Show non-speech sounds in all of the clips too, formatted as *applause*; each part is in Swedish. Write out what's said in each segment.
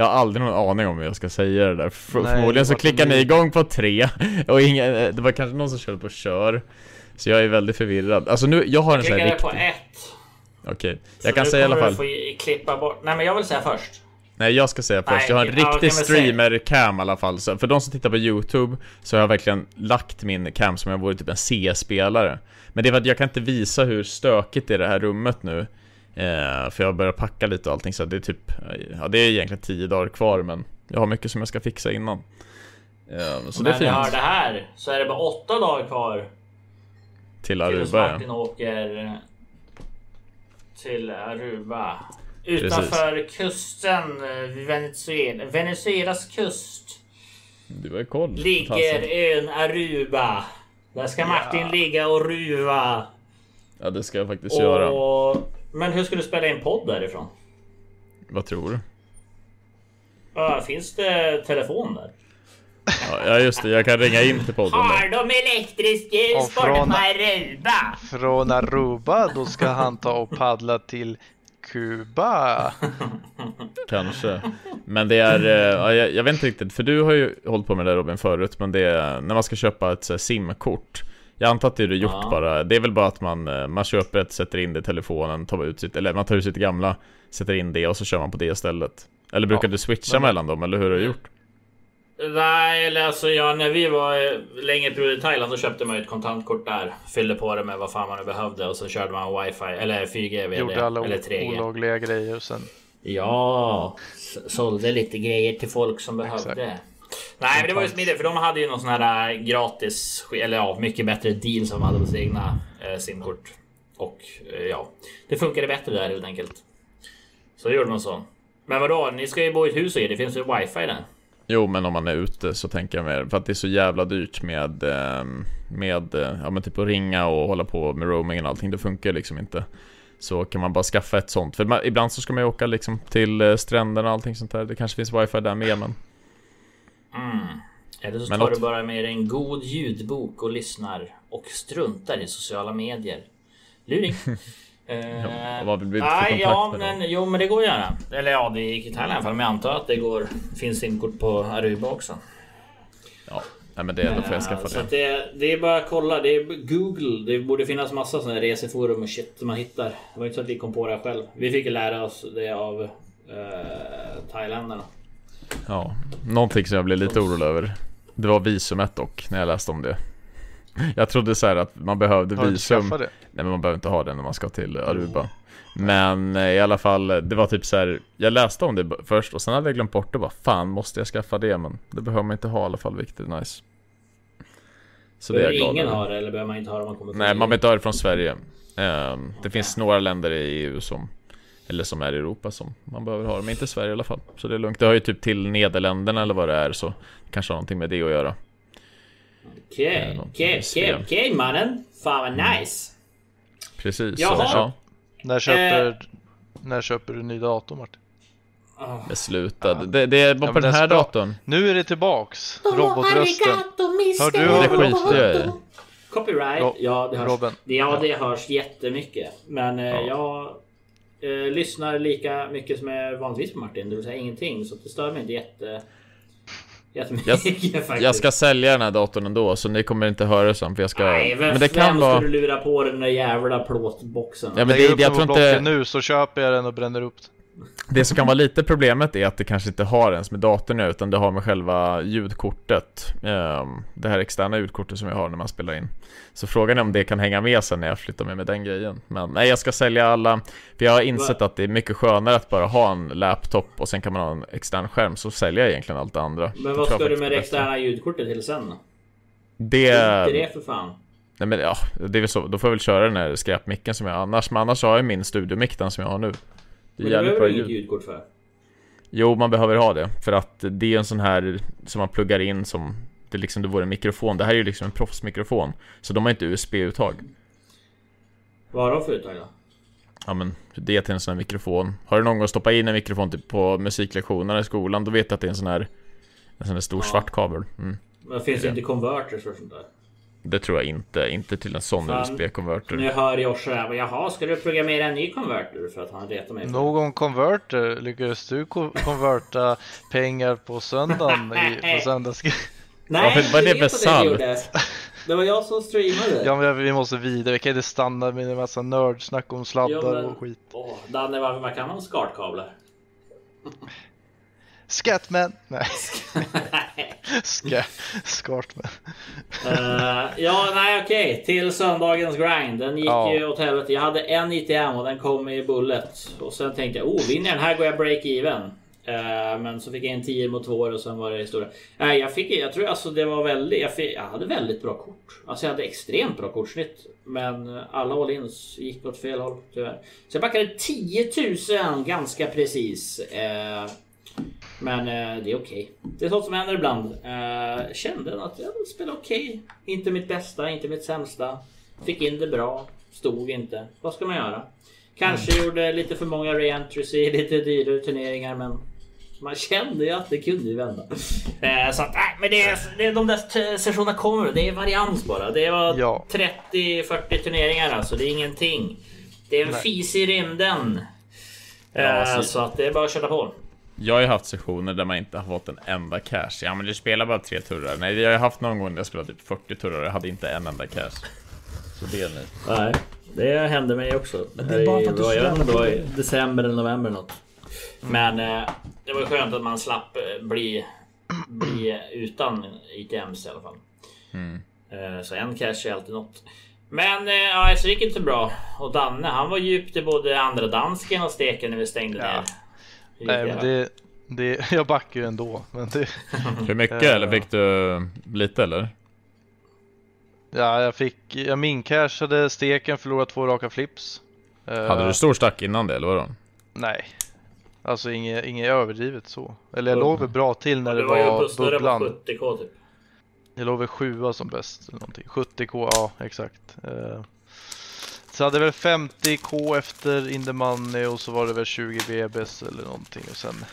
Jag har aldrig någon aning om hur jag ska säga det där. För, Nej, förmodligen så klickar ni igång på tre och ingen, det var kanske någon som körde på kör. Så jag är väldigt förvirrad. Alltså nu, jag har en sån här Klickade riktig... på ett. Okej, Så jag kan säga i alla fall. Du få klippa bort. Nej men jag vill säga först. Nej jag ska säga först, Nej, jag har en ja, riktig streamer-cam i alla fall. Så för de som tittar på YouTube så har jag verkligen lagt min cam som om jag vore typ en CS-spelare. Men det är för att jag kan inte visa hur stökigt det är i det här rummet nu. Eh, för jag börjar packa lite och allting så det är typ, ja det är egentligen 10 dagar kvar men jag har mycket som jag ska fixa innan. Eh, så det är men jag hör fint. det här så är det bara åtta dagar kvar Till tills Aruba ja. Martin åker till Aruba. Utanför kusten, eh, vid Venezuela, Venezuelas kust, Du har koll. ligger ön Aruba. Där ska Martin ligga och ruva. Ja det ska jag faktiskt göra. Men hur ska du spela in podd därifrån? Vad tror du? Ja, finns det telefon där? Ja just det, jag kan ringa in till podden. Har de elektrisk ljus borta från- på Aruba? Från Aruba, då ska han ta och paddla till Kuba. *laughs* Kanske. Men det är, eh, ja, jag, jag vet inte riktigt, för du har ju hållit på med det där Robin förut, men det är när man ska köpa ett simkort. Jag antar att det är gjort Ja. bara, det är väl bara att man, eh, man köper ett, sätter in det i telefonen, tar ut sitt, eller man tar ut sitt gamla, sätter in det och så kör man på det istället. Eller brukar Ja, du switcha men- mellan dem, eller hur har du gjort? Nej, eller alltså ja, när vi var eh, länge period i Thailand då köpte man ju ett kontantkort där. Fyllde på det med vad fan man nu behövde och så körde man wifi eller 4G via Gjorde det, alla eller 3G. olagliga grejer och sen Ja, sålde lite grejer till folk som behövde. Exakt. Nej, men det var ju smidigt för de hade ju någon sån här äh, gratis, eller ja, mycket bättre deal som de hade på sina egna eh, simkort. Och eh, ja, det funkade bättre där helt enkelt. Så gjorde man så. Men vadå, ni ska ju bo i ett hus och det finns ju wifi där. Jo, men om man är ute så tänker jag mer, för att det är så jävla dyrt med, ehm, med, ja men typ att ringa och hålla på med roaming och allting, det funkar liksom inte. Så kan man bara skaffa ett sånt, för man, ibland så ska man ju åka liksom till eh, stränderna och allting sånt där, det kanske finns wifi där med men Mm. Eller så Men tar något- du bara med dig en god ljudbok och lyssnar och struntar i sociala medier. Luring. *laughs* Eh, vad nej, kontakt ja, men, jo, men det går att göra. Eller ja, det gick i Thailand i alla fall. Men jag antar att det går. Finns simkort på Aruba också. Ja, nej men det, då får jag skaffa Eh, Så det. det, det är bara att kolla. Det är Google. Det borde finnas massa sådana reseforum och shit som man hittar. Det var inte så att vi kom på det här själv. Vi fick lära oss det av eh, thailändarna. Ja, någonting som jag blev lite orolig över. Det var visumet dock, när jag läste om det. Jag trodde så här att man behövde har visum. det. Nej men man behöver inte ha det när man ska till Aruba. Men eh, i alla fall, det var typ så här. Jag läste om det först och sen hade jag glömt bort det bara. Fan, måste jag skaffa det? Men det behöver man inte ha i alla fall, vilket är nice. Så det är Behöver jag glad ingen ha det eller behöver man inte ha det om man kommer från Nej, man behöver inte ha det från Sverige. Ehm, det finns några länder i EU som eller som är i Europa som man behöver ha men inte Sverige i alla fall. Så det är lugnt. Det har ju typ till Nederländerna eller vad det är, så kanske har någonting med det att göra. Okej, Eh, okej, okej, mannen. Fan vad Mm. nice. Precis. Jaha. Så, ja, När köper, när köper du ny dator Martin? Oh. beslutad. Det, det är bara Ja, på den här ska- datorn. Nu är det tillbaks! Robotrösten. Hör du Det skiter jag i. Copyright. Ro- ja, det hörs. Robin. Ja, det hörs jättemycket. Men eh, Ja. jag eh, lyssnar lika mycket som jag vanligtvis på Martin. Det vill säga ingenting. Så det stör mig inte jätte... Jättemycket *laughs* faktiskt. Jag ska sälja den här datorn ändå, så ni kommer inte höra sen för jag ska... Nej, vem, men det vem kan ska vara... du lura på den där jävla plåtboxen? Ja, men det, jag den tror inte... nu så köper jag den och bränner upp den. Det som kan vara lite problemet är att det kanske inte har ens med datorn nu, utan det har med själva ljudkortet. Ehm, det här externa ljudkortet som jag har när man spelar in. Så frågan är om det kan hänga med sen när jag flyttar med med den grejen. Men nej, jag ska sälja alla. För jag har insett att det är mycket skönare att bara ha en laptop och sen kan man ha en extern skärm, så säljer jag egentligen allt det andra. Men Det vad ska du med är det externa ljudkortet till sen då? Det... Inte det för fan. Nej men ja, det är väl så. Då får jag väl köra den här skräpmicken som jag har annars. Men annars har jag min studiomick den som jag har nu. Det är jävligt bra ljud. ljudkort för. Jo, man behöver ha det. För att det är en sån här som man pluggar in som det liksom det vore en mikrofon. Det här är ju liksom en proffsmikrofon. Så de har inte USB-uttag. Vad har de för uttag då? Ja men, det är till en sån här mikrofon. Har du någon gång stoppat in en mikrofon typ på musiklektionerna i skolan, då vet du att det är en sån här En sån här stor Ja. svart kabel. Mm. Men finns det inte converters och sånt där? Det tror jag inte. Inte till en sån. USB-konverter. Nu hör Joshua här. Jaha, ska du programmera en ny konverter? För att han retar mig. Någon konverter, lyckades du ko- *laughs* konverta pengar på söndagen i, på söndags... *laughs* Nej, Varför- vad är det för salt? Det var jag som streamade. Ja men vi måste vidare, vi kan inte stanna med en massa nördsnack om sladdar Ja, men- och skit. Åh, Danne, vad, vad kan man om skartkablar? Scatman! Nej, *laughs* Ska, Skartman. Eh, ja, nej okej. Till söndagens grind. Den gick Ja. ju åt helvete. Jag hade en ITM och den kom i bullet. Och sen tänkte jag, oh vinner jag den här går jag break even. Eh, men så fick jag en 10 mot 2 och sen var det historia. Nej, jag fick, jag tror alltså det var väldigt, jag, fick, jag hade väldigt bra kort. Alltså jag hade extremt bra kortsnitt. Men alla all-ins gick åt fel håll tyvärr. Så jag backade 10 000 ganska precis. Eh, men eh, det är okej. Det är sånt som händer ibland. Eh, kände att jag spelade okej. Inte mitt bästa, inte mitt sämsta. Fick in det bra. Stod inte. Vad ska man göra? Kanske gjorde lite för många reentries i *laughs* lite dyrare turneringar men man kände ju att det kunde ju vända. Eh, så att, nej, men det är, det är de där sessionerna kommer. Det är varians bara. Det var Ja. 30-40 turneringar alltså. Det är ingenting. Det är en Nej. fis i rymden. Ja, Eh, så- så att det är bara att köra på. Jag har ju haft sessioner där man inte har fått en enda cash. Ja men du spelar bara tre turrar. Nej, jag har ju haft någon gång där jag spelade typ 40 turrar och jag hade inte en enda cash. Så det är nu. Nej, det hände mig också. Men det är bara för att du i- jag vet inte, det var i december eller november något. Men eh, det var skönt att man slapp eh, bli, bli utan ITMs i alla fall. Mm. Eh, så en cash är alltid något. Men eh, ja, så gick det inte bra. Och Danne, han var djupt i både andra dansken och steken när vi stängde Ja. ner. Nej men det, det, *laughs* jag backar ju ändå. Men det, *laughs* Hur mycket? Eh. Eller fick du lite eller? ja, jag fick, jag mincashade steken, förlorade två raka flips. Eh, Hade du stor stack innan det eller vadå? Nej. Alltså inget, inget överdrivet så. Eller jag Mm. låg väl bra till när det Du var var på bubblan. 70k typ. Jag låg väl sjua som bäst. Eller någonting. 70k, ja exakt. Så hade väl 50k efter in the money och så var det väl 20 BBs eller någonting. Och sen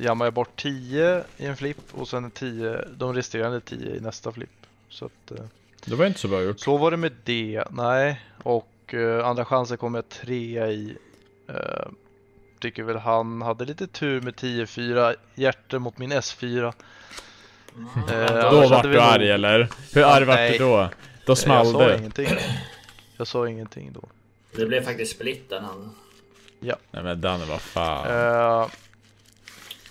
jammade jag bort 10 i en flipp och sen 10, de resterande 10 i nästa flipp. Så att, eh, Det var inte så bra gjort. så var det med det. Nej, och eh, andra chansen kom jag trea i. Eh, tycker väl han hade lite tur med 10-4 hjärter mot min S4. *laughs* Eh, Då vart du nog- arg eller? Hur arg vart du då? Då small jag sa det. ingenting. Jag sa ingenting då. Det blev faktiskt splitten han. Nej men Danne, vad fan. Eh,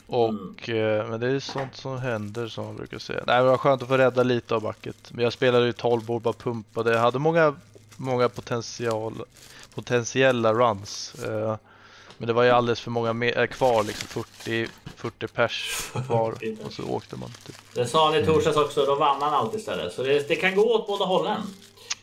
och, eh, men det är sånt som händer som man brukar säga. Nej, men det var skönt att få rädda lite av backet. Men jag spelade ju 12 bord, bara pumpade. Jag hade många, många potential, potentiella runs. Eh, men det var ju alldeles för många eh, kvar, liksom 40, 40 pers kvar. *laughs* och så åkte man. Typ. Det sa han i torsdags också, då vann han alltid istället. Så det, det kan gå åt båda hållen.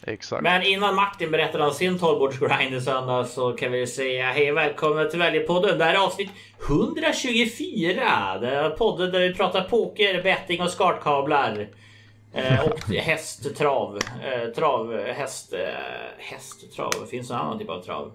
Exakt. Men innan Martin berättar om sin 12-bordsgrind i söndag så kan vi säga hej och välkommen till Väljepodden. Det här är avsnitt 124. Det är podden där vi pratar poker, betting och skartkablar. Eh, och *laughs* hästtrav. Eh, trav, häst, eh, hästtrav. Finns det någon annan typ av trav?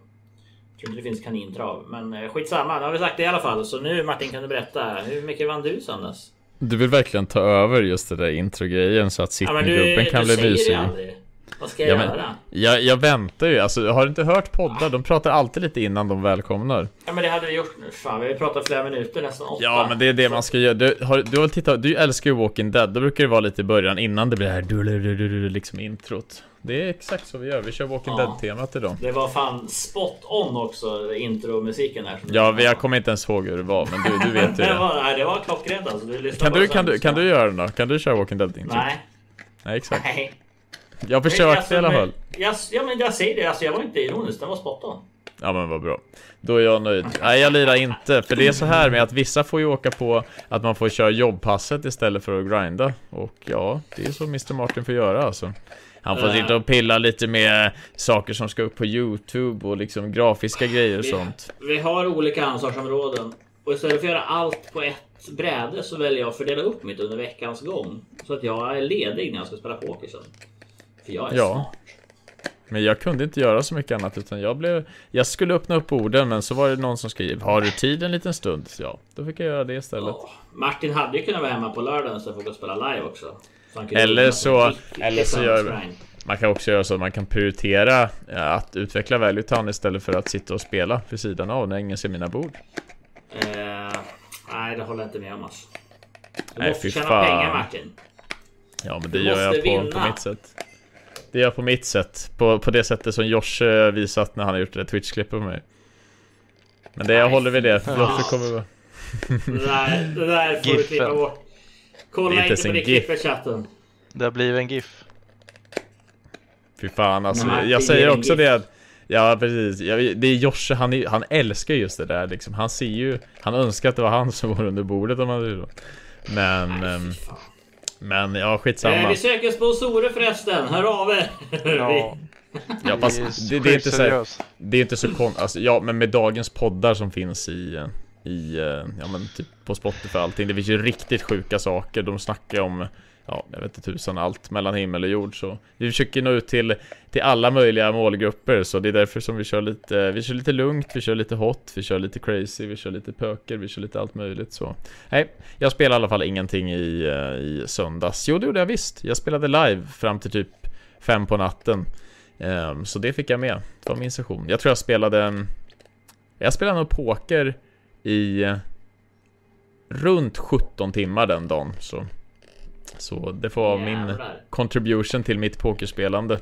Jag tror inte det finns kanintrav. Men eh, skitsamma, nu har vi sagt det i alla fall. Så nu Martin kan du berätta. Hur mycket vann du i söndags? Du vill verkligen ta över just det där intro-grejen så att Ja, du, sittninggubben kan du bli mysig. det aldrig. Vad ska jag Ja, men- göra? Jag, jag väntar ju, alltså har du inte hört poddar? De pratar alltid lite innan de välkomnar. Ja men det hade vi gjort nu. Fan vi har pratat flera minuter, nästan åtta. Ja men det är det man ska göra. Du har, du har tittat, du älskar ju Walking Dead, då brukar det vara lite i början innan det blir det här du, du, du, du, du, liksom introt. Det är exakt så vi gör, vi kör Walking Ja. Dead-temat idag. Det var fan spot on också, intromusiken som Ja, vi, jag kommer inte ens ihåg hur det var, men du, du vet ju *laughs* det. Var, nej, det var klockrent alltså. Du Kan du, kan, du, kan du göra den då? Kan du köra Walking Dead-introt? Nej. Nej, exakt. Nej. Jag försökte alltså, i alla fall. Jag, ja men jag säger det, alltså jag var inte ironisk. Den var spot on. Ja men vad bra. Då är jag nöjd. Nej jag lirar inte, för det är så här med att vissa får ju åka på att man får köra jobbpasset istället för att grinda. Och ja, det är så Mr Martin får göra alltså. Han får sitta och pilla lite med saker som ska upp på Youtube och liksom grafiska grejer och Vi- sånt. Vi har olika ansvarsområden. Och istället för att göra allt på ett bräde så väljer jag att fördela upp mitt under veckans gång. Så att jag är ledig när jag ska spela poker sen. För jag är Ja. smart. Men jag kunde inte göra så mycket annat utan jag blev... Jag skulle öppna upp orden men så var det någon som skrev Har du tid en liten stund? Ja, då fick jag göra det istället. Ja. Martin hade ju kunnat vara hemma på lördagen så jag får gå och spela live också. Så Eller så- eller så gör-. Man kan också göra så att man kan prioritera eh, att utveckla Value Town istället för att sitta och spela vid sidan av när ingen ser mina bord. Eh, nej, det håller jag inte med om alltså. Du Nej, måste tjäna fan. pengar Martin. Ja men det Du gör jag på, på mitt sätt. Det gör jag på mitt sätt. På, på det sättet som Josh eh, visat när han har gjort det Twitch-klippet på mig. Men det jag Nej, håller vid det. Josh kommer vara... Det där, det där får du klippa bort. Kolla inte inte på det klippet chatten. Det har blivit en GIF. Fy fan alltså. Nej, jag säger också det att Ja precis, det är Josh, han, är, han älskar just det där liksom. Han ser ju, han önskar att det var han som var under bordet om han vill. Men, Nej. Men ja Eh, skitsamma. vi söker sponsorer förresten. Hör av er. Ja, *laughs* Ja, fast det, det är inte så här. Det är inte så kon... Alltså, ja, men med dagens poddar som finns i... eh, I, eh, ja men typ på Spotify och allting. Det finns ju riktigt sjuka saker. De snackar om... Ja, jag vet inte tusan allt mellan himmel och jord så Vi försöker nå ut till, till alla möjliga målgrupper så det är därför som vi kör lite Vi kör lite lugnt, vi kör lite hot, vi kör lite crazy, vi kör lite pöker, vi kör lite allt möjligt så. Nej, jag spelade i alla fall ingenting i, eh, i söndags. Jo det gjorde jag visst, jag spelade live fram till typ fem på natten. Um, Så det fick jag med, det var min session. Jag tror jag spelade Jag spelade nog poker i eh, Runt 17 timmar den dagen så. Så det får vara min contribution till mitt pokerspelande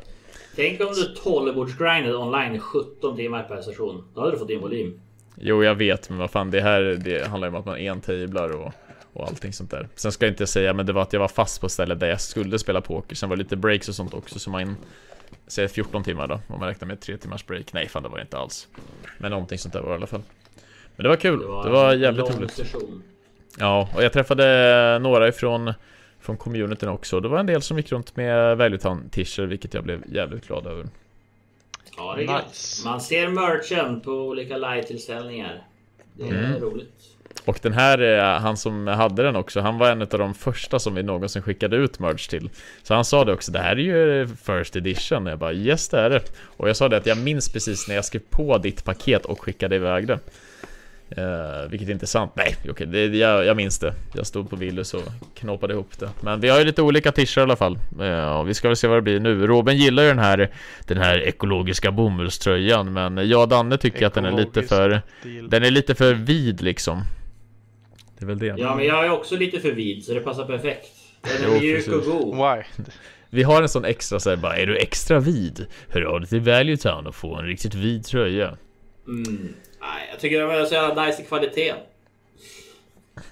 Tänk om du 12-bordsgrindade online i 17 timmar per session. Då hade du fått din volym. Jo jag vet men vad fan det här det handlar ju om att man entablar och och allting sånt där. Sen ska jag inte säga men det var att jag var fast på stället där jag skulle spela poker. Sen var det lite breaks och sånt också så man Säger 14 timmar då om man räknar med 3 timmars break. Nej fan det var det inte alls. Men någonting sånt där var det i alla fall. Men det var kul. Det var, en jävligt lång roligt. Session. Ja, och jag träffade några ifrån från communityn också. Det var en del som gick runt med Valuetown t-shirt vilket jag blev jävligt glad över. Ja, det är. Nice. Man ser merchen på olika live-tillställningar. Det är Mm. roligt. Och den här, eh, han som hade den också, han var en av de första som vi någonsin skickade ut merch till. Så han sa det också, det här är ju first edition. Jag bara, yes det är det. Och jag sa det att jag minns precis när jag skrev på ditt paket och skickade iväg det. Uh, vilket är sant. Nej, okej, det, jag, jag minns det. Jag stod på Willys och knåpade ihop det. Men vi har ju lite olika t-shirts i alla fall. Uh, och vi ska väl se vad det blir nu. Robin gillar ju den här, den här ekologiska bomullströjan. Men jag och Danne tycker att den är lite Ekologisk för... Deal. Den är lite för vid liksom. Det är väl det. Ja, men jag är också lite för vid så det passar perfekt. Den är mjuk och god. Why? Vi har en sån extra såhär bara, är du extra vid? Hör av dig till Value Town och få en riktigt vid tröja. Mm. Nej, jag tycker de är så jävla nice i kvalitet.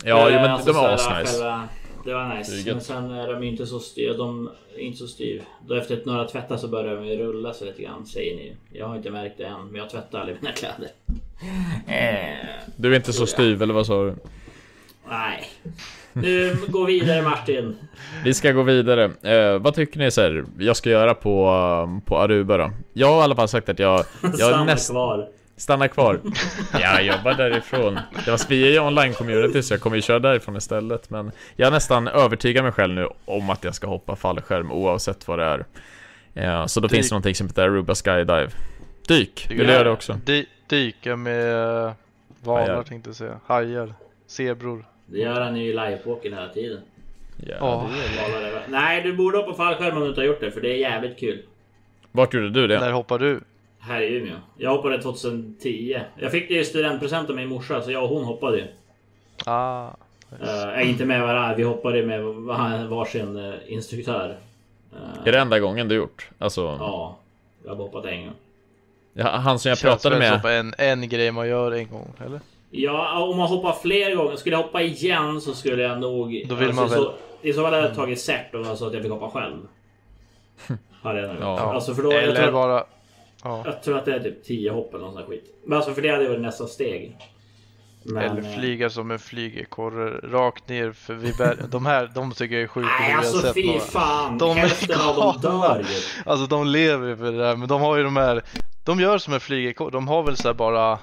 Ja, Eh, men alltså de här, asnice. Det var Det nice. Men sen är de ju inte så styv. De är inte så styv. Då efter ett några tvättar så börjar de ju rulla sig lite grann säger ni. Jag har inte märkt det än. Men jag tvättar aldrig mina kläder. Eh, Du är inte så styv eller vad sa du? nej. Nu gå vidare Martin. Vi ska gå vidare. Eh, vad tycker ni så här, jag ska göra på, på Aruba då? Jag har i alla fall sagt att jag, jag Stanna näst, kvar. Stannar kvar. Ja, jag jobbar därifrån. Det var, vi är ju online-community så jag kommer ju köra därifrån istället. Men jag har nästan övertygat mig själv nu om att jag ska hoppa fallskärm oavsett vad det är. Eh, så då Dyk. finns det någonting som heter Aruba Skydive. Dyk, vill du jag- göra det också? Dy dyka med eh, valar Hajar. tänkte jag säga. Hajar. Zebror. Det gör han ju i livepokern hela tiden. Ja, Ja. är- det. Nej, du borde hoppa fallskärm om du inte har gjort det. För det är jävligt kul. Vart gjorde du det? När hoppar du? Här i Umeå. Jag hoppade 2010. Jag fick det i studentpresent av min morsa, så jag och hon hoppade ju. Ah. Uh, inte med varandra, vi hoppade med var- varsin uh, instruktör. Eh, Är det enda gången du gjort? Alltså, Ja, jag har bara hoppat en gång. ja, han som jag Känns pratade med som en, en grej man gör en gång, eller? Ja, om man hoppar fler gånger. Skulle jag hoppa igen så skulle jag nog... Då vill man i väl- Så, I så fall hade jag tagit cert jag sa att jag fick hoppa själv. *laughs* Hade jag nog. Ja. Alltså för då, jag, eller tror, bara... Ja. jag tror att det är typ 10 hopp eller någon sån skit. Men alltså för det hade varit nästa steg. Men, Eller eh, flyga som en flygekorre rakt ner för vi bär, *laughs* De här, de tycker jag är sjuka. Nej alltså fy fan! De är Hälften av dem dör ju. Alltså de lever ju för det där, men de har ju de här... De gör som en flygekorre, de har väl så bara...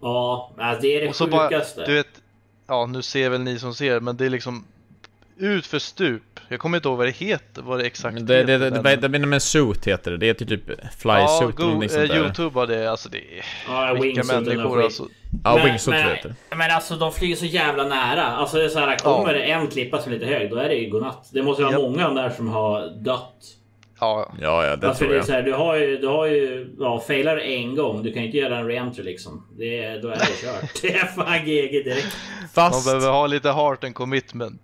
Ja, alltså det är det Och så bara, sjukaste. du vet... Ja, nu ser väl ni som ser, men det är liksom... Ut för stup. Jag kommer inte ihåg vad det heter, vad det exakt Men det, det, det, men- det, det, det, men suit heter det, det heter typ fly Ja, suit eller go, någonting sånt eh, där Youtube har det, alltså det är... Ja, Vilka människor alltså. Ja, Men- wingsuit men- heter det. Men alltså de flyger så jävla nära. Alltså det är så här, kommer det en klippa som är lite hög, då är det ju godnatt. Det måste ju vara Ja. många där som har dött. Ja, Ja, ja, det Alltså tror det är jag. så här, du har ju, du har ju, ja, failar en gång, du kan ju inte göra en reentry liksom. Det, är- då är det kört. *laughs* Det är fan GG direkt. man Fast... behöver ha lite heart and commitment.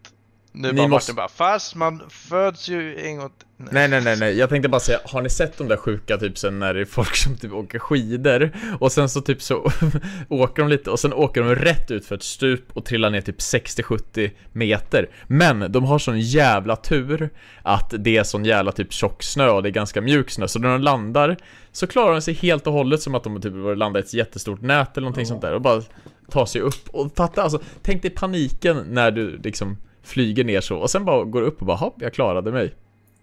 Nu Ni bara måste- Martin bara, fast man föds ju en gång. Nej. Nej, nej, nej, nej. Jag tänkte bara säga, har ni sett de där sjuka typ sen när det är folk som typ åker skidor och sen så typ så *laughs* åker de lite och sen åker de rätt ut för ett stup och trillar ner typ 60-70 meter. Men de har sån jävla tur att det är sån jävla typ tjock snö och det är ganska mjuk snö så när de landar så klarar de sig helt och hållet som att de typ var landat i ett jättestort nät eller någonting sånt där och bara tar sig upp och fatta alltså, tänk dig paniken när du liksom flyger ner så och sen bara går upp och bara hopp, jag klarade mig.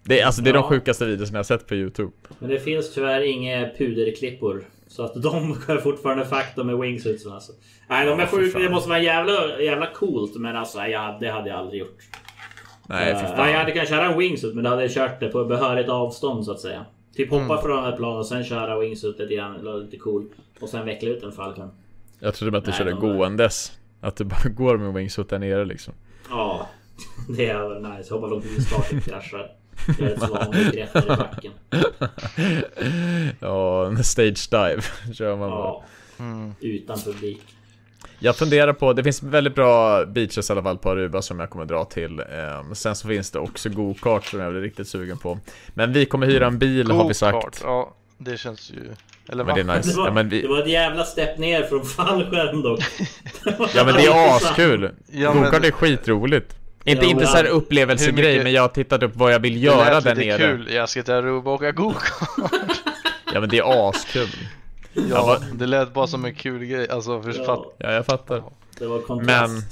Det är, alltså, det är de Ja. sjukaste videorna jag sett på Youtube. Men det finns tyvärr inga puderklippor. Så att *laughs* de kan fortfarande fakta med wingsuitsen alltså. Nej, de är sjuka. Det måste vara jävla, jävla coolt. Men alltså, jag, det hade jag aldrig gjort. Nej, fan. jag hade kunnat köra en wingsuit, men då hade jag kört det på behörigt avstånd så att säga. Typ hoppa Mm. från ett plan och sen köra wingsuit lite grann, eller lite cool. Och sen veckla ut en Falcon. Jag trodde bara att du Nej, körde de är- gåendes. Att du bara *laughs* går med wingsuit där nere liksom. Ja, *laughs* det är nice. Hoppa från till starten kraschar. *laughs* Ja, en stage dive *laughs* kör man. Ja, Mm. utan publik. Jag funderar på, det finns väldigt bra beaches i alla fall på Aruba som jag kommer dra till. Ehm, sen så finns det också go-kart som jag blir riktigt sugen på. Men vi kommer hyra en bil har vi sagt. Go-kart, Ja, det känns ju... Eller Men det är nice. Det var, Ja men, vi, det var ett jävla stepp ner från fallskärm dock. *laughs* ja, men det är askul. Ja, men- Go-kart är skitroligt. Inte, Ja, inte men- så här upplevelsegrej, mycket- men jag har tittat upp vad jag vill göra lät där lite nere. kul. Jag ska till Aruba och åka go-kart. Ja men det är askul. Ja, vad- det lät bara som en kul grej. Alltså, för. Ja, Ja, jag fattar. det var kontrast. Men-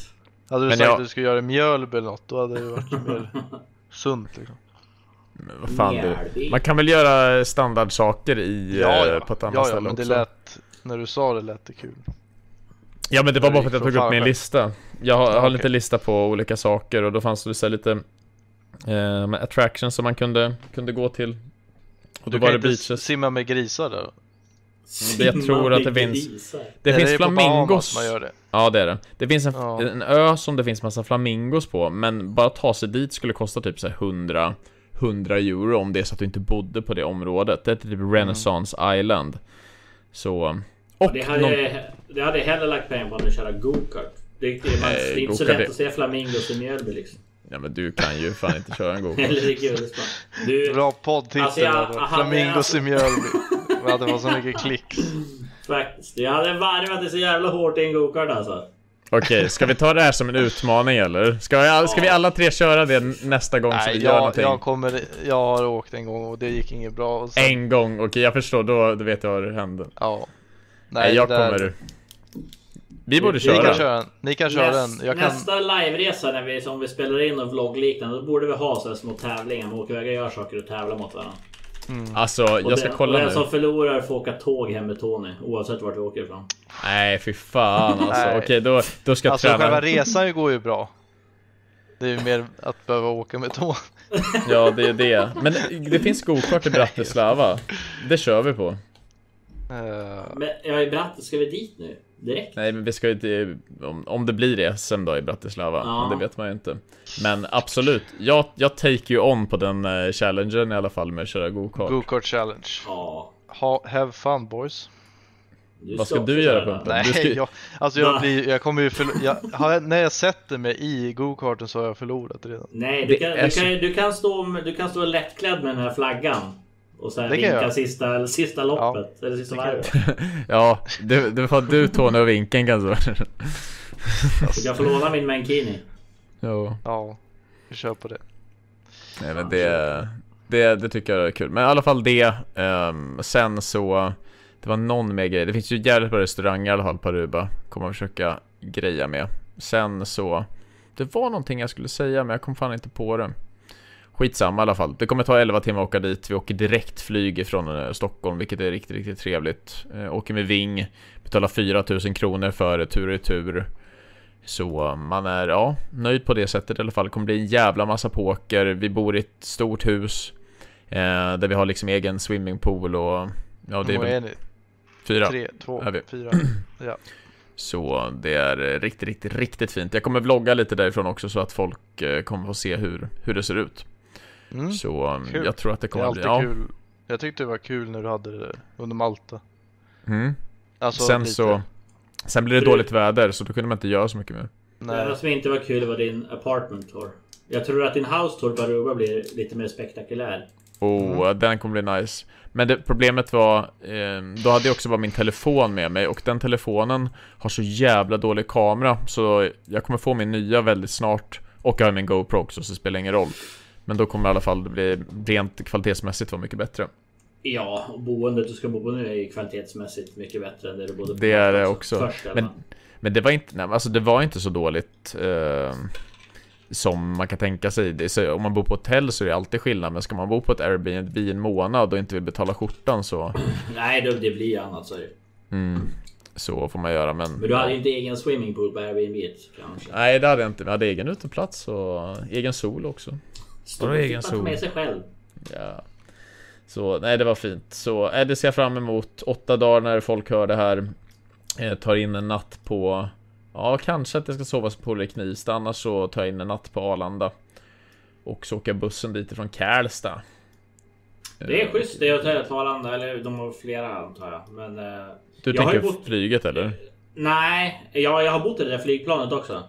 Hade du Men sagt jag- att du skulle göra Mjölby eller något, då hade det varit mer sunt liksom. Vad fan du. Man kan väl göra standardsaker i, Ja, eh, ja. på ett annat ja, ja ställe men det också. lät... När du sa det lät det kul. Ja men det var bara för att jag tog upp min lista. Jag har, har Ja, lite lista på olika saker och då fanns det så här lite eh, attractions som man kunde, kunde gå till. Och då Du var kan det inte beaches. simma med grisar där. jag tror att det Simma med finns-. Det finns är på Bahamas flamingos. man gör det. Ja det är det. Det finns en, Ja. en ö som det finns massa flamingos på men bara ta sig dit skulle kosta typ så här 100 100 euro om det är så att du inte bodde på det området. Det är typ Renaissance Island. Så... Och Det hade, någon, det hade jag hellre lagt pengar på än att köra go-kart. Det, det, man, det är inte så go-kart lätt att se flamingos i Mjölby liksom. Ja men du kan ju fan inte köra en go *laughs* Eller i Gullesborg. Du, Bra poddtitel Alltså, jag- Flamingos i Mjölby. *laughs* Hade fått så mycket klicks. faktiskt. Jag hade varvat det så jävla hårt i en go-kart alltså. Okej, ska vi ta det här som en utmaning eller? Ska, jag, ska vi alla tre köra det nästa gång så Nej, vi gör jag, någonting? jag kommer... Jag har åkt en gång och det gick inget bra. Och sen, En gång, okej jag förstår, då, då vet jag vad det händer. Ja. Nej, jag det där- kommer... Vi borde Ni Ni köra. kan köra den. Ni kan köra den. Näst, Jag kan... Nästa live-resa när vi, som vi spelar in och vloggliknande, då borde vi ha så här små tävlingar. Man åker iväg och gör saker och tävlar mot varandra. Alltså, Och jag ska den, kolla och den nu. som förlorar får åka tåg hem med Tony. Oavsett vart vi åker ifrån. Nej, fy fan *laughs* alltså. Nej. Okej, då, då ska jag Alltså träna. själva resan går ju bra. Det är ju mer att behöva åka med tåg. *laughs* Ja, det är det. Men det, det finns gokart i Bratislava. Det kör vi på. Eh, Men jag är Bratt, ska vi dit nu? Direkt? Nej, men vi ska ju inte... Om, om det blir SM då i Bratislava. Ja. Men det vet man ju inte. Men absolut. Jag, jag take you on på den uh, challengen i alla fall med att köra gokart. Go-kart challenge. Ja. Ha, have fun boys. Du Vad ska du göra. Pumpen? Nej, Du ska- jag, alltså jag blir, jag kommer ju förlo- jag, har, När jag sätter mig i go-karten så har jag förlorat redan. Nej, du Det kan, du, kan, du, kan stå, du kan stå lättklädd med den här flaggan. Och sen jag vinka sista, sista loppet. Eller sista jag varvet. *laughs* Ja, det, det var du Tony och vinkeln kanske. Du kan få låna min Mankini. jo. Ja, vi kör på det. Nej men det, det, det tycker jag är kul. Men i alla fall det. ehm, sen så, det var någon mer grej. Det finns ju jävligt bra restauranger i alla fall på Aruba. Kommer jag försöka greja med. Sen så, det var någonting jag skulle säga men jag kom fan inte på det. Skitsamma i alla fall. Det kommer ta 11 timmar att åka dit. Vi åker direkt flyg ifrån eh, Stockholm, vilket är riktigt, riktigt trevligt. Eh, åker med Ving, betalar 4000 kronor för tur och retur. Så man är, ja, nöjd på det sättet i alla fall. Det kommer bli en jävla massa poker. Vi bor i ett stort hus. Eh, där vi har liksom egen swimmingpool och... Ja, det är väl är fyra. Tre, två, är vi. fyra. *clears throat* Ja. Så det är eh, riktigt, riktigt, riktigt fint. Jag kommer vlogga lite därifrån också så att folk eh, kommer få se hur, hur det ser ut. Mm. Så um, Kul. jag tror att det Det är kommer alltid bli... Ja. kul. Jag tyckte det var kul när du hade det under Malta. Mm. Alltså, Sen lite. så... Sen blir det För- dåligt väder så då kunde man inte göra så mycket mer. Det Nej. enda som inte var kul var din apartment tour. Jag tror att din house tour på Aruba blir lite mer spektakulär. Oh, Mm. den kommer bli nice. Men det, problemet var, eh, då hade jag också bara min telefon med mig och den telefonen har så jävla dålig kamera så jag kommer få min nya väldigt snart och jag har min GoPro också så det spelar ingen roll. Men då kommer i alla fall det bli rent kvalitetsmässigt vara mycket bättre. Ja, och boendet du ska bo på nu är ju kvalitetsmässigt mycket bättre än det du bodde på. Det är det också. Först, i alla Men, men det var inte, nej, alltså det var inte så dåligt eh, som man kan tänka sig. Så, om man bor på hotell så är det alltid skillnad, men ska man bo på ett Airbnb i en månad och inte vill betala skjortan så, *clears throat* Nej, det, det blir annat så mm, så får man göra. Men, Men du hade ju inte egen swimmingpool på Airbnb kanske? nej, det hade jag inte. Vi hade egen uteplats och egen sol också. Stor egen sol. med sig själv. Ja. Så nej, det var fint. Så eh, det ser jag fram emot. Åtta dagar när folk hör det här. Eh, tar in en natt på... Ja, kanske att jag ska sova på Polare Knivsta. Annars så tar jag in en natt på Arlanda. Och så åker bussen dit ifrån Kärlsta. Det är schysst det hotellet på Arlanda. Eller de har flera antar jag. Men... eh, Du jag tänker bott- flyget eller? Nej, jag, jag har bott i det där flygplanet också.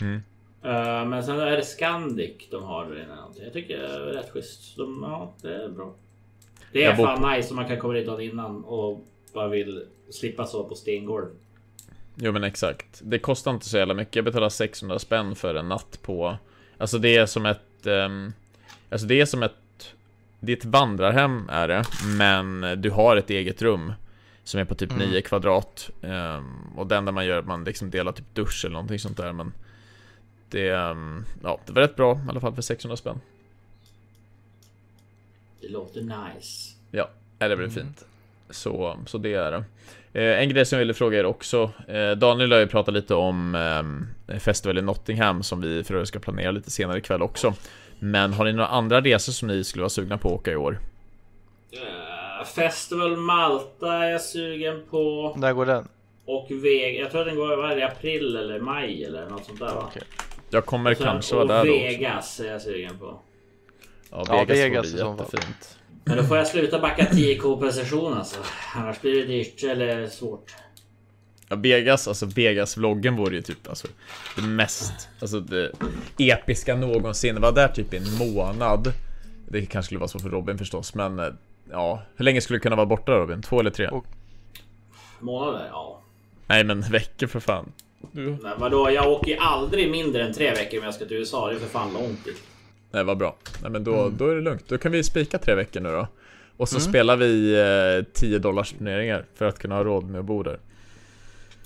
Mm. Eh, men sen är det Scandic de har. i den här. Jag tycker det är rätt schysst. De, ja, det är bra. Det är Jag bor fan nice om man kan komma dit dagen innan och bara vill slippa sova på stengolv. Jo men exakt. Det kostar inte så jävla mycket. Jag betalar 600 spänn för en natt på... Alltså det är som ett... ehm, alltså det är som ett... Det är ett vandrarhem är det. Men du har ett eget rum. Som är på typ Mm. 9 kvadrat. ehm, och det enda man gör är att man liksom delar typ dusch eller någonting sånt där. Men det... ehm, ja, det var rätt bra i alla fall för 600 spänn. Det låter nice. Ja, det blir Mm. fint. Så, så det är det. Eh, en grej som jag ville fråga er också. Eh, Daniel har ju pratat lite om eh, festival i Nottingham som vi för övrigt ska planera lite senare ikväll också. Men har ni några andra resor som ni skulle vara sugna på att åka i år? Eh, Festival Malta är jag sugen på. När går den? Och Vega. Jag tror att den går i april eller maj eller något sånt där va? Okej. Jag kommer Sen- kanske vara där då också. Vegas är jag sugen på. Ja, Ja, Vegas, Vegas i vore jättefint. Men då får jag sluta backa 10k per person alltså. Annars blir det dyrt eller svårt. Ja, Vegas, alltså Vegas-vloggen vore ju typ alltså det mest, alltså det episka någonsin. Var där typ i en månad. Det kanske skulle vara så för Robin förstås, men eh, ja, hur länge skulle du kunna vara borta Robin? Två eller tre? Och- Månader? Ja. Nej men *laughs* veckor för fan. Du... Men vadå, jag åker aldrig mindre än tre veckor om jag ska till USA. Det är för fan långt dit. Nej vad bra. Nej men då, Mm. då är det lugnt. Då kan vi spika tre veckor nu då. Och så spelar vi eh, 10 dollars turneringar för att kunna ha råd med att bo där.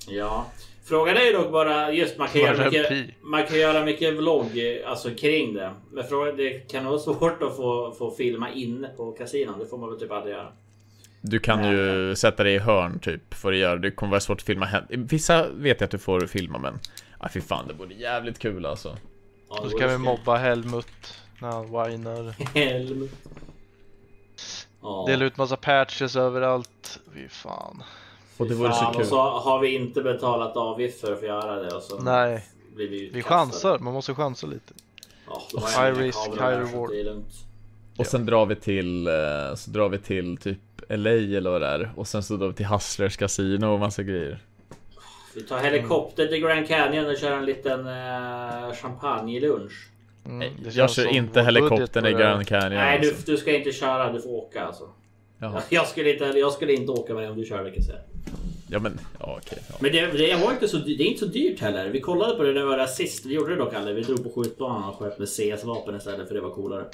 Ja. Frågan är ju dock bara just man kan, göra mycket, man kan göra mycket vlogg alltså kring det. Men frågan, det kan vara svårt att få, få filma inne på kasinon. Det får man väl typ aldrig göra. Du kan Nej. ju sätta dig i hörn typ för att göra. Det kommer vara svårt att filma hem. Vissa vet jag att du får filma men... Ah, fy fan det vore jävligt kul alltså. Ja, Då ska vi mobba Helmut när han whinar. *laughs* Ja. Dela ut massa patches överallt. Fy fan. Och det vore så kul. Och så har vi inte betalat avgift för att få göra det. Och så Nej, blir vi vi chansar. Man måste chansa lite. Ja, High risk, high reward. Och sen drar vi till... eh, Så drar vi till typ LA eller vad det är. Och sen så vi till Hustlers Casino och massa grejer. Vi tar helikopter till Grand Canyon och kör en liten eh, champagnelunch. Mm, Jag kör inte helikoptern i Grand Canyon Nej, du, alltså. du ska inte köra. Du får åka alltså. Jaha. *laughs* Jag skulle inte, jag skulle inte åka med om du kör, kan jag säga. Ja men, ja okej. ja. Men det, det, var inte så, det är inte så dyrt heller. Vi kollade på det när vi var där sist. Vi gjorde det dock aldrig. Vi drog på skjutbanan och sköt med CS-vapen istället för det var coolare.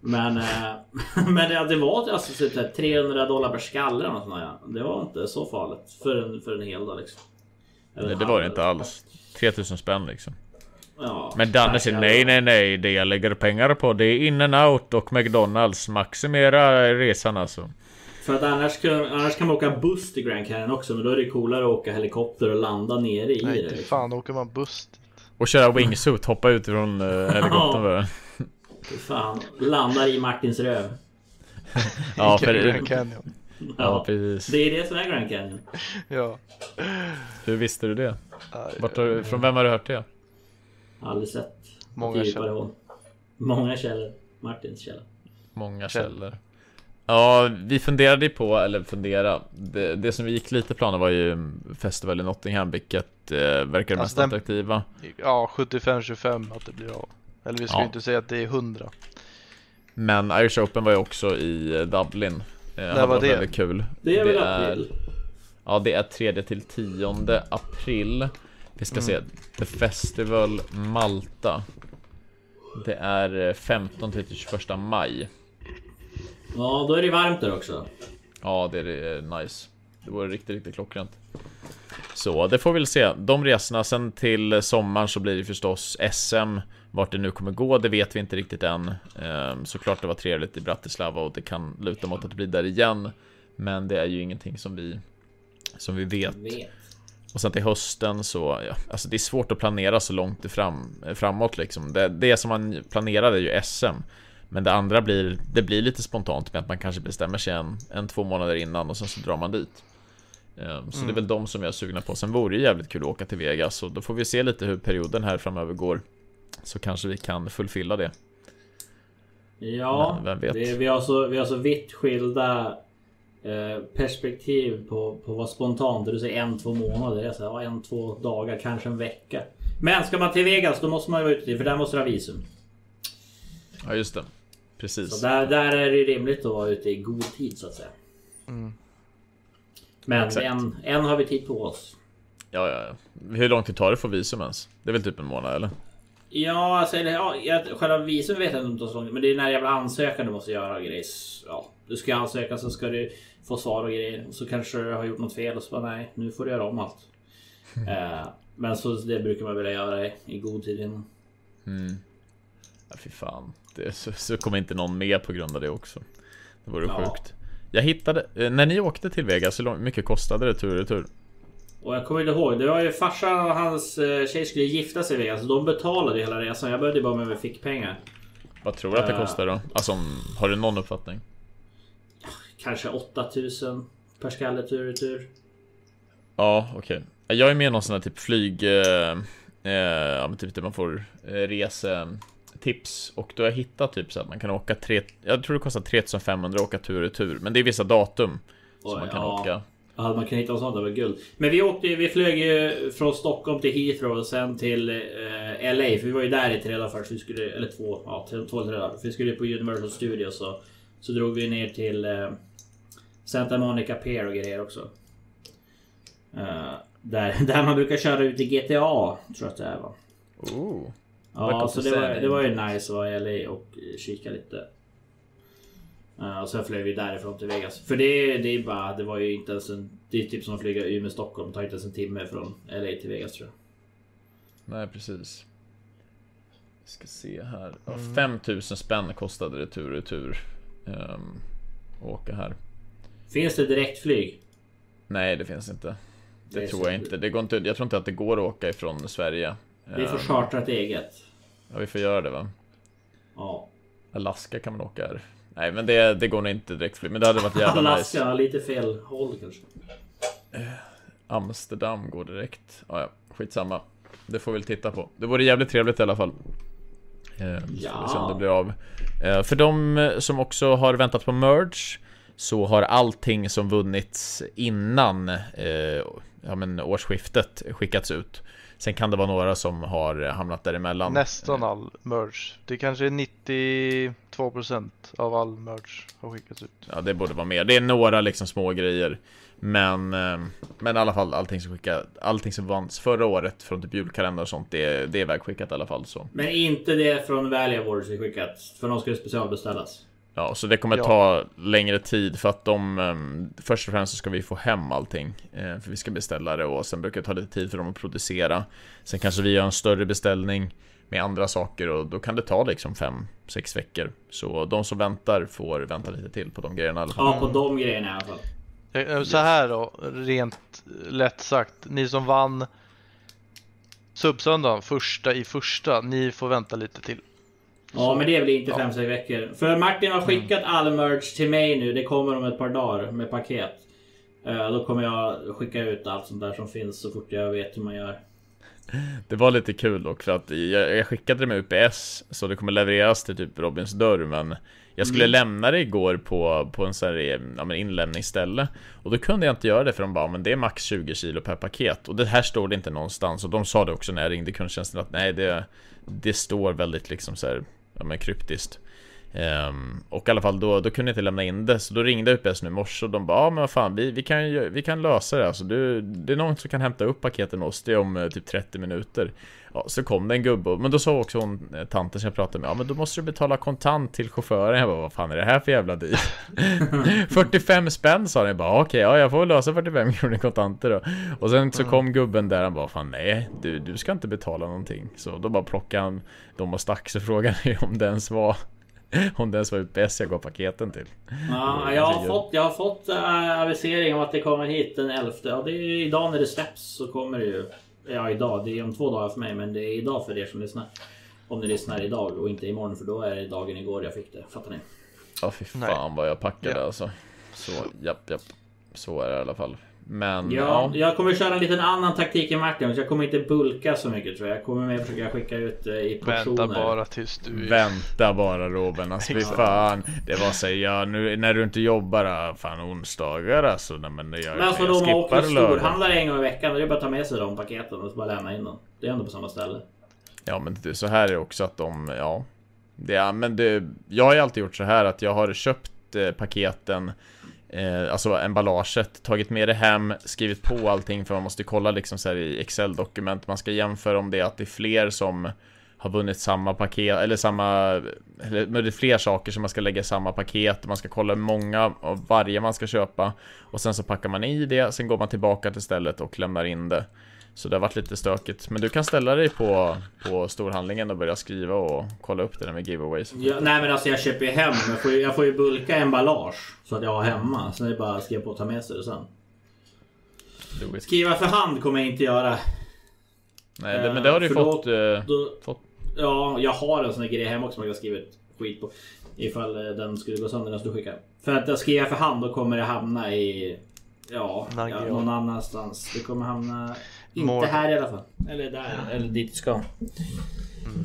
Men, eh, *laughs* men det, det var alltså typ så här 300 dollar per skalle eller något sånt där. Det var inte så farligt för en, för en hel dag liksom. Eller Nej, det var det inte alls. 3000 spänn liksom. Ja, Men Danne säger nej, nej, nej. Det jag lägger pengar på det är in and out och McDonalds. Maximera resan alltså. För att annars kan, annars kan man åka buss till Grand Canyon också. Men då är det coolare att åka helikopter och landa nere i Nej, det. inte Liksom. fan åker man buss. Och köra wingsuit, hoppa ut ifrån uh, *laughs* helikoptern Fan, landar i Martins röv. *laughs* Ja, för Grand Canyon. Ja, precis. Det är det som är Grand Canyon. Ja. Hur visste du det? Vart har, från vem har du hört det? Aldrig sett. Många Tio källor. Många källor. Martins källa. Många Käll. källor. Ja, vi funderade ju på, eller fundera, det, det som vi gick lite planer var ju Festival i Nottingham, vilket eh, verkar det Alltså mest den- attraktiva. Ja, 75-25 att det blir av. Eller vi ska Ja. ju inte säga att det är 100. Men Irish Open var ju också i eh, Dublin. Eh, hade var det? väldigt kul. Det är väl är- april? Ja, det är 3 till 10 april. Vi ska se. The Festival Malta. Det är eh, 15 till 21 maj. Ja, då är det varmt där också. Ja, det är eh, nice. Det vore riktigt, riktigt klockrent. Så det får vi väl se. De resorna, sen till sommaren så blir det förstås SM. Vart det nu kommer gå, det vet vi inte riktigt än. Ehm, Såklart det var trevligt i Bratislava och det kan luta mot att det blir där igen. Men det är ju ingenting som vi som vi vet. Och sen till hösten så, ja, alltså det är svårt att planera så långt fram, framåt liksom. Det, det som man planerade är ju SM. Men det andra blir, det blir lite spontant med att man kanske bestämmer sig en, en två månader innan och sen så drar man dit. Ehm, Så det är väl de som jag är sugna på. Sen vore det jävligt kul att åka till Vegas och då får vi se lite hur perioden här framöver går. Så kanske vi kan fullfylla det. Ja, är, vi, har så, vi har så vitt skilda eh, perspektiv på, på vad spontant. Du säger en, två månader. Jag säger ja, en, två dagar, kanske en vecka. Men ska man till Vegas då måste man ju vara ute för där måste du ha visum. Ja just det. Precis. Så där, där är det rimligt att vara ute i god tid så att säga. Mm. Men Exakt. en, en har vi tid på oss. Ja, ja, ja. Hur lång tid tar det för visum ens? Det är väl typ en månad eller? Ja, alltså, eller, ja, jag, själva visum vet jag inte om så långt. Men det är den här jävla ansökan du måste göra och grejer. Ja, du ska ansöka så ska du få svar och grejer. Och så kanske du har gjort något fel och så bara nej, nu får du göra om allt. *laughs* eh, men så det brukar man vilja göra i, i god tid innan. Mm. Ja, fy fan. Det, så, så kommer inte någon med på grund av det också. Det vore Ja. sjukt. Jag hittade, eh, när ni åkte till Vegas, hur mycket kostade det tur och retur? Och jag kommer inte ihåg, det var ju farsan och hans eh, tjej skulle gifta sig i Vegas. Så de betalade hela resan. Jag behövde bara med mig fickpengar. Vad tror du att det Eh. kostar då? Alltså, har du någon uppfattning? Kanske 8000 per skalle tur och retur. Ja, okej. Jag är med i någon sån här typ flyg... Eh, eh, ja, men typ där man får eh, resetips. Och då har jag hittat typ så att man kan åka tre... Jag tror det kostar 3500 att åka tur och retur. Men det är vissa datum som Oj, man kan ja. åka. Hade man kunnat hitta något sånt, det var guld. Men vi åkte vi flög ju från Stockholm till Heathrow och sen till eh, LA. För vi var ju där i tre dagar först. Vi skulle, eller två, ja, två eller tre dagar. För vi skulle på Universal Studios så, så drog vi ner till eh, Santa Monica Pier och grejer också. Eh, där, *laughs* där man brukar köra ut i GTA, tror jag att det är va? Oh. Ja, så det var, det var ju nice att vara i LA och kika lite. Uh, och sen flög vi därifrån till Vegas. För det, det är bara, det var ju inte ens en... Det är typ som att flyga Umeå Stockholm. Det tar inte ens en timme från LA till Vegas tror jag. Nej, precis. Vi ska se här. Ja, 5000 spänn kostade det tur och retur. Um, åka här. Finns det direktflyg? Nej, det finns inte. Det, Det tror jag inte. Det går inte. Jag tror inte att det går att åka ifrån Sverige. Vi får Ehm, chartra ett eget. Ja, vi får göra det va? Ja. Alaska kan man åka här. Nej, men det, det går nog inte direktflyg. Men det hade varit jävla Alaska, nice. lite fel håll kanske. Amsterdam går direkt. Ja, ja, skitsamma. Det får vi väl titta på. Det vore jävligt trevligt i alla fall. Eh, Ja. det blir av. Eh, för de eh, som också har väntat på merge så har allting som vunnits innan eh, ja, men årsskiftet skickats ut. Sen kan det vara några som har hamnat däremellan. Nästan all merch. Det kanske är 92% av all merch har skickats ut. Ja, det borde vara mer. Det är några liksom små grejer. Men, eh, men i alla fall allting som skickat, allting som vanns förra året från typ julkalender och sånt, det, det är vägskickat i alla fall så. Men inte det från Valley Awards vi skickat. För de skulle specialbeställas. Ja, så det kommer Ja. ta längre tid för att de ehm, Först och främst så ska vi få hem allting eh, För vi ska beställa det och sen brukar det ta lite tid för dem att producera Sen kanske vi gör en större beställning Med andra saker och då kan det ta liksom 5-6 veckor Så de som väntar får vänta lite till på de grejerna i alla fall Ja, på de grejerna i alla fall. Eh, Så här då, rent lätt sagt. Ni som vann Subsöndagen, första i första, ni får vänta lite till. Ja, men det blir inte 5-6 veckor. För Martin har skickat all merch till mig nu. Det kommer om ett par dagar med paket. Eh, Då kommer jag skicka ut allt sånt där som finns så fort jag vet hur man gör. *laughs* Det var lite kul dock för att jag, jag skickade det med UPS så det kommer levereras till typ Robins dörr men Jag skulle lämna det igår på, på en sån här ja, inlämningsställe Och då kunde jag inte göra det för de bara men det är max 20 kilo per paket Och det här står det inte någonstans och de sa det också när jag ringde kundtjänsten att nej det Det står väldigt liksom så här, ja men kryptiskt. Um, och i alla fall då, då kunde jag inte lämna in det, så då ringde UPS nu i morse och de bara ja men vad fan vi, vi, kan, vi kan lösa det alltså, du, det är någon som kan hämta upp paketen hos dig om eh, typ 30 minuter. Ja, så kom det en gubbe, men då sa också hon, eh, tanten som jag pratade med, ja men då måste du betala kontant till chauffören Jag bara, vad fan är det här för jävla deal? *laughs* 45 spänn sa den, jag bara okej, ja jag får väl lösa 45 kronor kontanter då Och sen så kom gubben där, han bara, fan nej, du, du ska inte betala någonting Så då bara plockade han dem och stack, så frågade han ju om det ens var om det ens var UPS jag gav paketen till. Ja, jag har fått, jag har fått äh, avisering om att det kommer hit den 11. Ja, det är idag när det släpps så kommer det ju. Ja, idag. Det är om två dagar för mig, men det är idag för er som lyssnar. Om ni lyssnar idag och inte imorgon, för då är det dagen igår jag fick det. Fattar ni? Ja fy fan Nej. vad jag packade Ja. alltså. Så japp japp. Så är det i alla fall. Men Ja, ja. jag kommer köra en liten annan taktik än Martin. Jag kommer inte bulka så mycket tror jag. Jag kommer mer försöka skicka ut eh, i portioner. Vänta bara tills du... Vänta bara Robin, alltså fy fan. Det var så ja nu när du inte jobbar, fan onsdagar alltså. Nej, men jag, Men alltså jag de åker skippar lördag. storhandlar en gång i veckan. Då är det bara att ta med sig de paketen och så bara lämna in dem. Det är ändå på samma ställe. Ja men det, så här är också att de, ja. Det, men det, jag har ju alltid gjort så här att jag har köpt eh, paketen Eh, alltså emballaget, tagit med det hem, skrivit på allting för man måste kolla liksom så här i Excel-dokument. Man ska jämföra om det är att det är fler som har vunnit samma paket, eller samma eller, men det är fler saker som man ska lägga i samma paket. Man ska kolla hur många av varje man ska köpa Och sen så packar man i det, sen går man tillbaka till stället och lämnar in det. Så det har varit lite stökigt Men du kan ställa dig på, på storhandlingen och börja skriva och kolla upp det där med giveaways Ja, nej men alltså jag köper ju hem. Jag får ju, jag får ju bulka emballage. Så att jag har hemma. Sen är det bara att skriva på och ta med sig det sen. Skriva för hand kommer jag inte göra. Nej, det, men det har du ju då- fått, eh, Då, fått ja, jag har en sån här grej hemma också som jag har skrivit skit på. Ifall eh, den skulle gå sönder nästa skicka. För att jag skriver för hand då kommer det hamna i... Ja, ja någon annanstans. Det kommer hamna... Inte Mor- här i alla fall. Eller där. Eller dit det ska.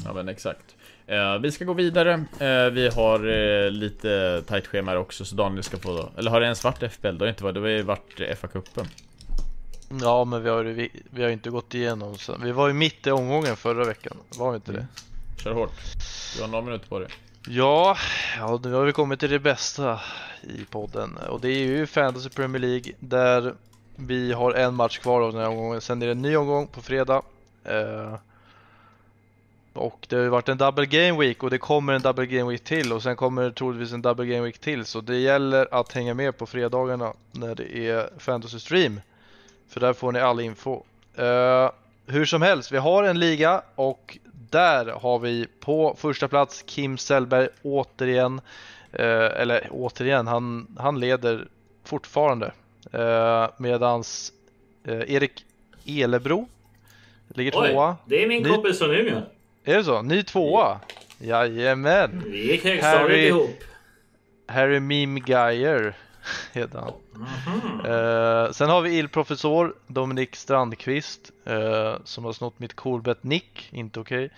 Ja men exakt. Eh, vi ska gå vidare. Eh, vi har eh, lite tight schema här också så Daniel ska få... Eller har det ens varit FBL? Det har inte varit, det har ju varit FA-cupen. Ja, men vi har ju vi, vi har inte gått igenom så. Vi var ju mitt i omgången förra veckan, var vi inte det? Kör hårt. Du har några minuter på dig. Ja, ja, nu har vi kommit till det bästa i podden och det är ju Fantasy Premier League där vi har en match kvar av den här omgången. Sen är det en ny omgång på fredag. Eh, och det har ju varit en double game week och det kommer en double game week till och sen kommer det troligtvis en double game week till så det gäller att hänga med på fredagarna när det är Fantasy Stream. För där får ni all info. Eh, hur som helst, vi har en liga och där har vi på första plats Kim Sellberg återigen. Eh, eller återigen, han, han leder fortfarande. Eh, medans eh, Erik Elebro ligger tvåa. det är min Ni- kompis från Umeå. Är det så? Ny tvåa? Jajamän! Vi gick högstadiet Harry- ihop. Harry Mim Geyer heter han. Mhm. Eh, sen har vi illprofessor Dominik Strandqvist eh, som har snott mitt coolbet Nick, inte okej.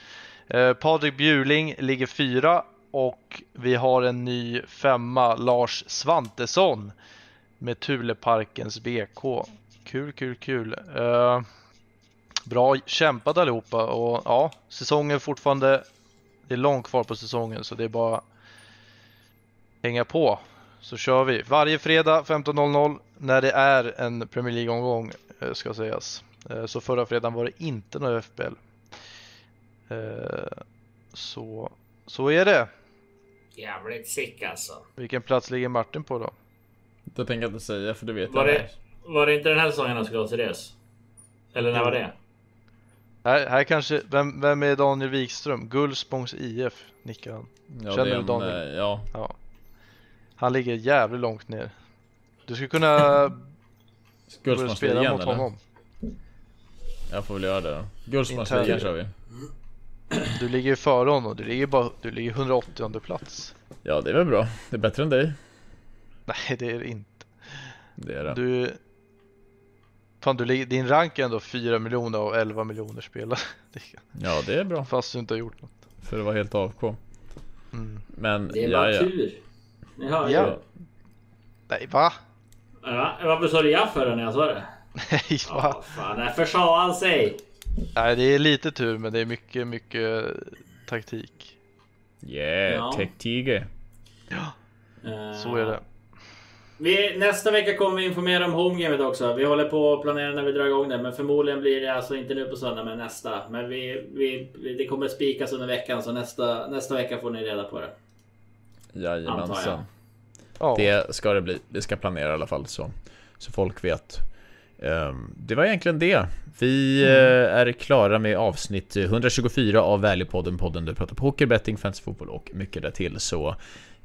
Eh, Patrik Bjurling ligger fyra och vi har en ny femma, Lars Svantesson med Tuleparkens BK. Kul, kul, kul. Eh, bra kämpat allihopa och ja, säsongen fortfarande, det är långt kvar på säsongen så det är bara hänga på så kör vi. Varje fredag 15.00 när det är en Premier League-omgång eh, ska sägas. Eh, Så förra fredagen var det inte någon FBL. Så, så är det. Jävligt sick alltså. Vilken plats ligger Martin på då? Det tänker jag inte säga för du vet Var jag. det, var det inte den här säsongen han skulle ha Therese? Eller när Jo. var det? Här, här kanske, vem, vem är Daniel Wikström? Gullspångs IF nickar han. Ja, Känner det du en, Daniel? eh, Ja, Ja. Han ligger jävligt långt ner. Du skulle kunna börja spela mot eller? honom. Jag får väl göra det då. Gullspångsligan kör vi. Du ligger ju före honom, du ligger, bara, du ligger 180 plats. Ja, det är väl bra. Det är bättre än dig. *laughs* Nej, det är det inte. Det är det. Du... Fan, du, din rank är ändå 4 miljoner av 11 miljoner spelare. *laughs* Ja, det är bra. Fast du inte har gjort något. För att vara helt AFK. Mm. Men, Det är ja, bara ja. tur. Hör ju. Ja. Nej, va? Ja, varför sa du ja för när jag sa det? Nej, va? Ja, fan, därför sa han sig. Nej, det är lite tur, men det är mycket, mycket taktik. Yeah, Ja. Tech Tiger. Eh, Så är det. Vi, nästa vecka kommer vi informera om homegamet också. Vi håller på att planera när vi drar igång det. Men förmodligen blir det alltså inte nu på söndag men nästa. Men vi, vi, det kommer spikas under veckan så nästa, nästa vecka får ni reda på det. Jajamensan. Ja, Det ska det bli. Vi ska planera i alla fall så, så folk vet. Ehm, det var egentligen det. Vi eh, är klara med avsnitt 124 av Valleypodden, podden där vi pratar poker, betting, fantasy fotboll och mycket därtill. Så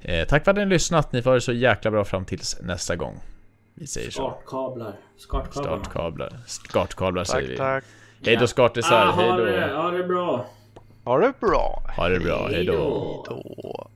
eh, tack för att ni har lyssnat. Ni får ha det så jäkla bra fram tills nästa gång. Vi säger så. Startkablar. Startkablarna. Startkablar. Startkablar säger tack, vi. tack. Hej då skartisar. Ah, Hej ha, det, ha det bra. Ha det bra. Ha det bra. Hej då. Då.